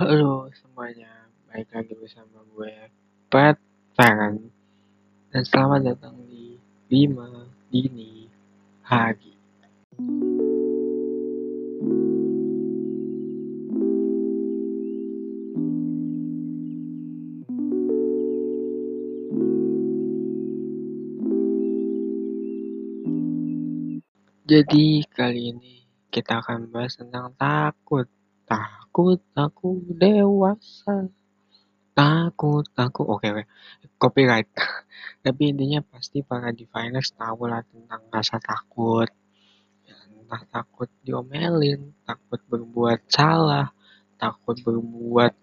Halo semuanya, balik lagi bersama gue Pat Farhan dan selamat datang di 5 Dini Hagi. Jadi kali ini kita akan bahas tentang takut. Takut, aku dewasa. Takut, aku oke oke. Copyright. Tapi intinya pasti para diviners tahu lah tentang rasa takut. Entah takut diomelin, takut berbuat salah, takut berbuat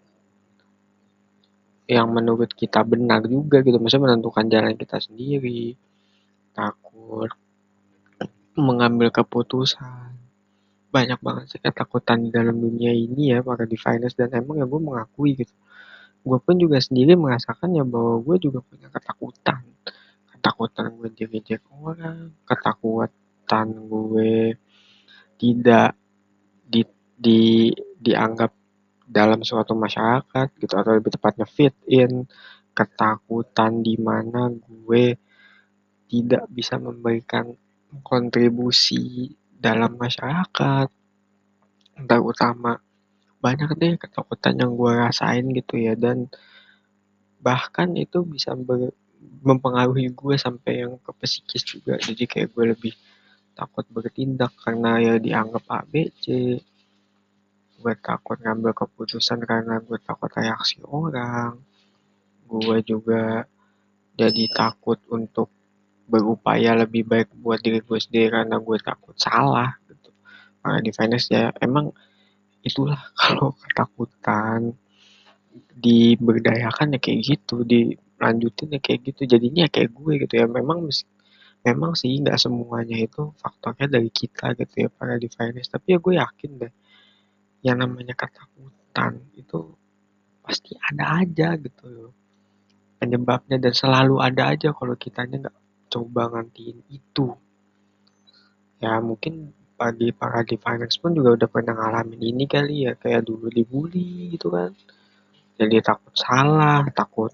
yang menurut kita benar juga gitu. Maksudnya menentukan jalan kita sendiri. Takut mengambil keputusan. Banyak banget sih ketakutan di dalam dunia ini ya para diviners dan emang ya gue mengakui gitu. Gue pun juga sendiri merasakan ya bahwa gue juga punya ketakutan. Ketakutan gue direject orang, ketakutan gue tidak di, di dianggap dalam suatu masyarakat gitu atau lebih tepatnya fit in ketakutan di mana gue tidak bisa memberikan kontribusi dalam masyarakat. Terutama banyak deh ketakutan yang gue rasain gitu ya dan bahkan itu bisa ber, mempengaruhi gue sampai yang ke psikis juga. Jadi kayak gue lebih takut bertindak karena ya dianggap ABC gue takut ngambil keputusan karena gue takut reaksi orang. Gue juga jadi takut untuk berupaya lebih baik buat diri gue sendiri karena gue takut salah gitu. Para diviners ya emang itulah kalau ketakutan diberdayakan ya kayak gitu dilanjutin ya kayak gitu jadinya ya kayak gue gitu ya. Memang memang sih nggak semuanya itu faktornya dari kita gitu ya para diviners tapi ya gue yakin deh yang namanya ketakutan itu pasti ada aja gitu loh. Penyebabnya dan selalu ada aja kalau kitanya nggak coba ngantiin itu. Ya mungkin bagi para diviners pun juga udah pernah ngalamin ini kali ya kayak dulu dibully gitu kan. Jadi takut salah takut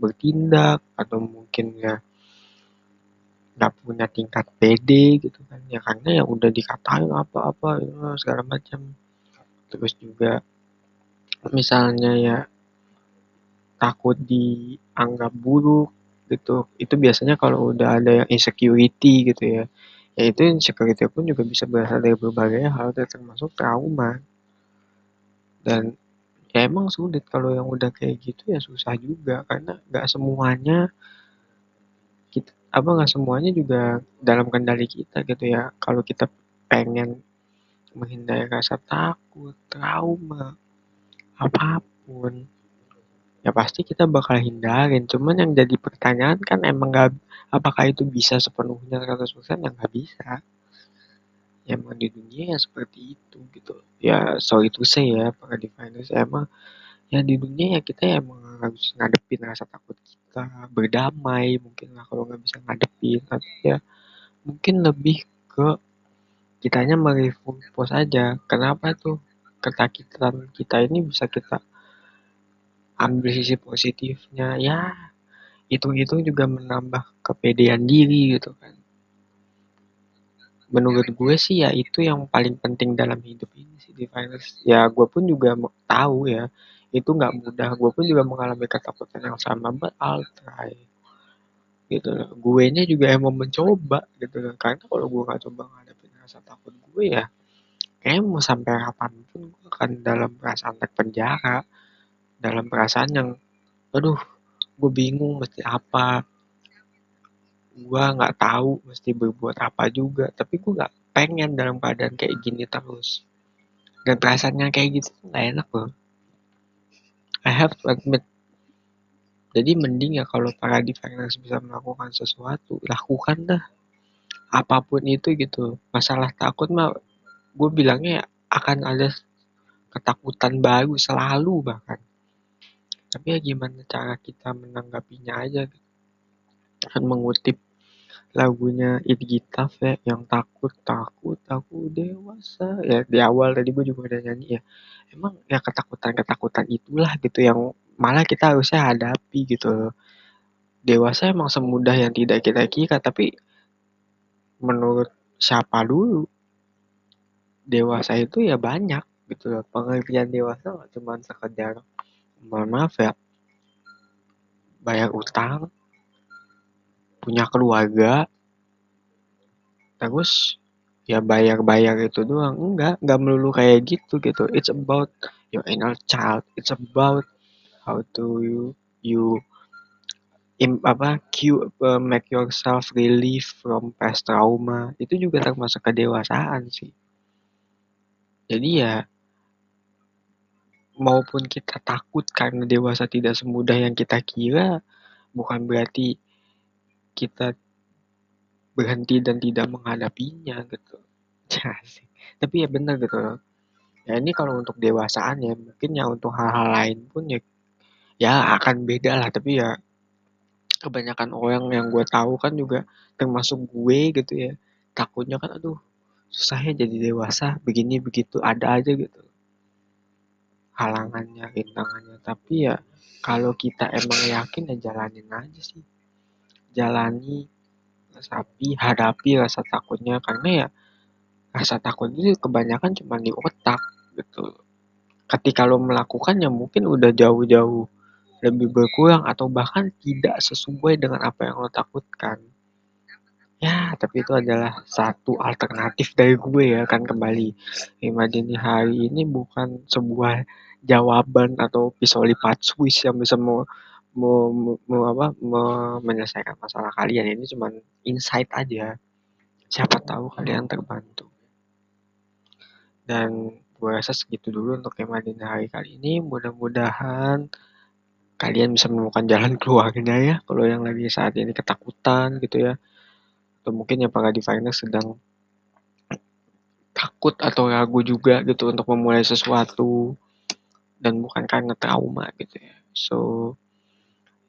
bertindak atau mungkin ya nggak punya tingkat PD gitu kan. Ya karena ya udah dikatain apa-apa ya, segala macam. Terus juga misalnya ya takut dianggap buruk gitu itu. Biasanya kalau udah ada yang insecurity gitu ya ya itu insecurity pun juga bisa berasal dari berbagai hal termasuk trauma. Dan ya emang sulit kalau yang udah kayak gitu ya susah juga karena nggak semuanya kita apa nggak semuanya juga dalam kendali kita gitu ya. Kalau kita pengen menghindari rasa takut, trauma, apa pun, ya pasti kita bakal hindarin. Cuman yang jadi pertanyaan kan emang gak, apakah itu bisa sepenuhnya 100% ya nggak bisa. Ya emang di dunia ya seperti itu gitu. Ya sorry to say ya para diviners emang ya di dunia ya kita ya emang harus ngadepin rasa takut kita, berdamai mungkin lah kalau nggak bisa ngadepin atau ya mungkin lebih ke kitanya merefocus aja kenapa tuh ketakutan kita ini bisa kita ambil sisi positifnya ya itu-itu juga menambah kepedean diri gitu kan. Menurut gue sih ya itu yang paling penting dalam hidup ini sih diviners ya gue pun juga tahu ya itu nggak mudah. Gue pun juga mengalami ketakutan yang sama but I'll try. Gitu gue nya juga emang mencoba gitu kan karena kalau gue nggak coba ngadepin rasa takut gue ya kayak mau sampai kapan pun gue akan dalam perasaan terpenjara dalam perasaan yang aduh gue bingung mesti apa. Gue nggak tahu mesti berbuat apa juga. Tapi gue nggak pengen dalam keadaan kayak gini terus. Dan perasaannya kayak gitu nggak enak loh. I have to admit. Jadi mending ya kalau para diviners bisa melakukan sesuatu lakukan dah. Apa pun itu gitu. Masalah takut mah gue bilangnya akan ada ketakutan baru selalu bahkan tapi ya gimana cara kita menanggapinya aja gitu. akan mengutip lagunya Gitaf ya yang takut takut aku dewasa ya di awal tadi gue juga udah nyanyi ya emang ya ketakutan ketakutan itulah gitu yang malah kita harusnya hadapi gitu. Dewasa emang semudah yang tidak kita kira, tapi menurut siapa dulu? Dewasa itu ya banyak gitu loh. Pengertian dewasa cuma sekedar mohon maaf ya bayar utang, punya keluarga, terus ya bayar-bayar itu doang. Enggak, enggak melulu kayak gitu gitu. It's about your inner child. It's about how to you, you im, apa cue, uh, make yourself relief from past trauma. Itu juga termasuk kedewasaan sih. Jadi ya maupun kita takut karena dewasa tidak semudah yang kita kira, bukan berarti kita berhenti dan tidak menghadapinya gitu. Ya. Tapi ya benar gitu. Ya ini kalau untuk dewasaan ya, mungkin ya untuk hal-hal lain pun ya ya akan beda lah, tapi ya kebanyakan orang yang gue tahu kan juga termasuk gue gitu ya. Takutnya kan aduh susahnya jadi dewasa begini begitu ada aja gitu halangannya rintangannya. Tapi ya kalau kita emang yakin ya jalanin aja sih. Jalani resapi hadapi rasa takutnya. Karena ya rasa takut itu kebanyakan cuma di otak gitu. Ketika lo melakukan ya mungkin udah jauh-jauh lebih berkurang atau bahkan tidak sesuai dengan apa yang lo takutkan ya tapi itu adalah satu alternatif dari gue ya kan kembali. Lima hari ini bukan sebuah jawaban atau pisau lipat Swiss yang bisa mau mau, mau apa mau menyelesaikan masalah kalian. Ini cuma insight aja. Siapa tahu kalian terbantu. Dan gue rasa segitu dulu untuk tema dini hari kali ini. Mudah-mudahan kalian bisa menemukan jalan keluarnya ya. Kalau yang lagi saat ini ketakutan gitu ya atau mungkin yang para designer sedang takut atau ragu juga gitu untuk memulai sesuatu dan bukan karena trauma gitu ya. So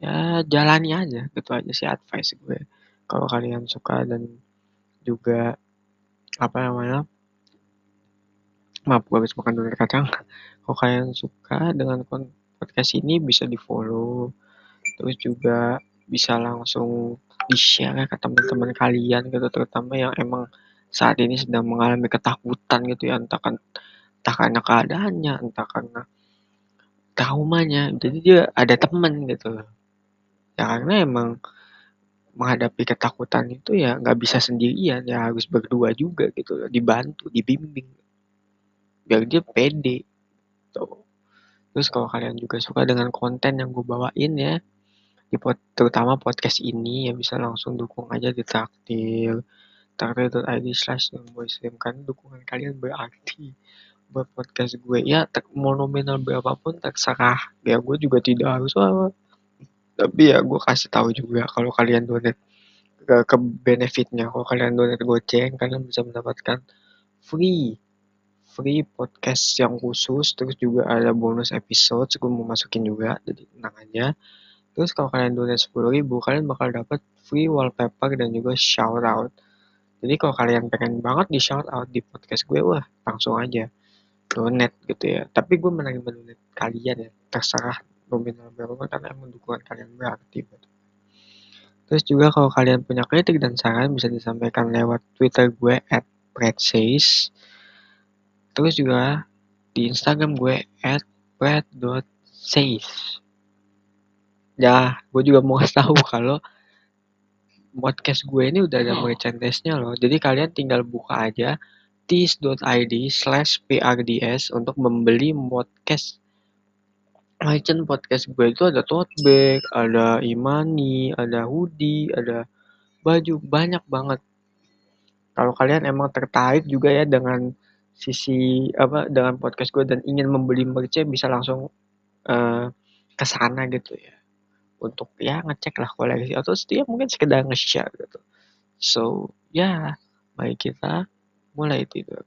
ya jalani aja gitu aja sih advice gue. Kalau kalian suka dan juga apa namanya maaf gue habis makan dulu kacang. Kalau kalian suka dengan podcast ini bisa di follow terus juga bisa langsung di-share ke teman-teman kalian gitu terutama yang emang saat ini sedang mengalami ketakutan gitu ya entah kan entah karena keadaannya entah karena traumanya. Jadi dia ada teman gitu. Ya karena emang menghadapi ketakutan itu ya nggak bisa sendirian ya harus berdua juga gitu dibantu dibimbing. Biar dia pede. Tuh. Terus kalau kalian juga suka dengan konten yang gue bawain ya di pod, terutama podcast ini ya bisa langsung dukung aja di traktir traktir.id slash boyslim kan dukungan kalian berarti buat podcast gue. Ya mau nominal berapapun terserah. Ya gue juga tidak harus apa tapi ya gue kasih tahu juga kalau kalian donate ke, ke benefitnya. Kalau kalian donate goceng kalian bisa mendapatkan free free podcast yang khusus. Terus juga ada bonus episode gue mau masukin juga. Jadi tenang aja Terus kalau kalian donate 10 ribu, kalian bakal dapat free wallpaper dan juga shout out. Jadi kalau kalian pengen banget di shout out di podcast gue, wah langsung aja donate gitu ya. Tapi gue menerima donate kalian ya, terserah nominal berapa karena emang dukungan kalian berarti. Gitu. Terus juga kalau kalian punya kritik dan saran bisa disampaikan lewat Twitter gue at Predsays. Terus juga di Instagram gue at pred.says ya gue juga mau kasih tahu kalau podcast gue ini udah ada merchandise-nya loh. Jadi kalian tinggal buka aja tis.id slash prds untuk membeli podcast. Merchant podcast gue itu ada tote bag, ada imani, ada hoodie, ada baju, banyak banget. Kalau kalian emang tertarik juga ya dengan sisi apa dengan podcast gue dan ingin membeli merch bisa langsung uh, ke sana gitu ya untuk ya ngecek lah koleksi. Atau setiap mungkin sekedar nge-share gitu. So ya mari kita mulai tidur